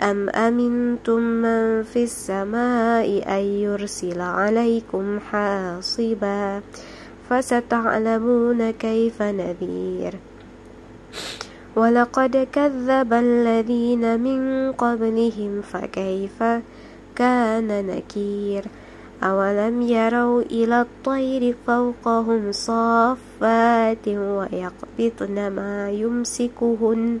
أم أمنتم من في السماء أن يرسل عليكم حاصبا فستعلمون كيف نذير. ولقد كذب الذين من قبلهم فكيف كان نكير؟ أولم يروا إلى الطير فوقهم صافات ويقبضن ما يمسكهن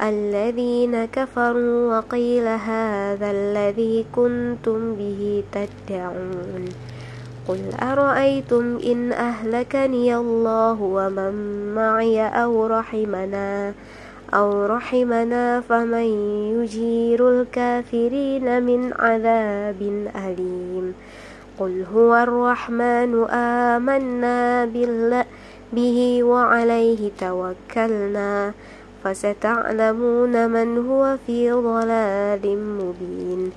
الذين كفروا وقيل هذا الذي كنتم به تدعون. قل أرأيتم إن أهلكني الله ومن معي أو رحمنا أو رحمنا فمن يجير الكافرين من عذاب أليم. قل هو الرحمن آمنا بالله به وعليه توكلنا. فستعلمون من هو في ضلال مبين.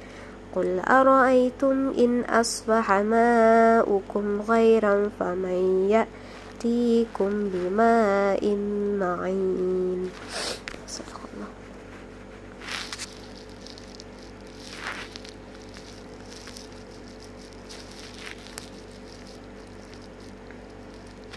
قل أرأيتم إن أصبح ماؤكم غيرا فمن يأتيكم بماء معين.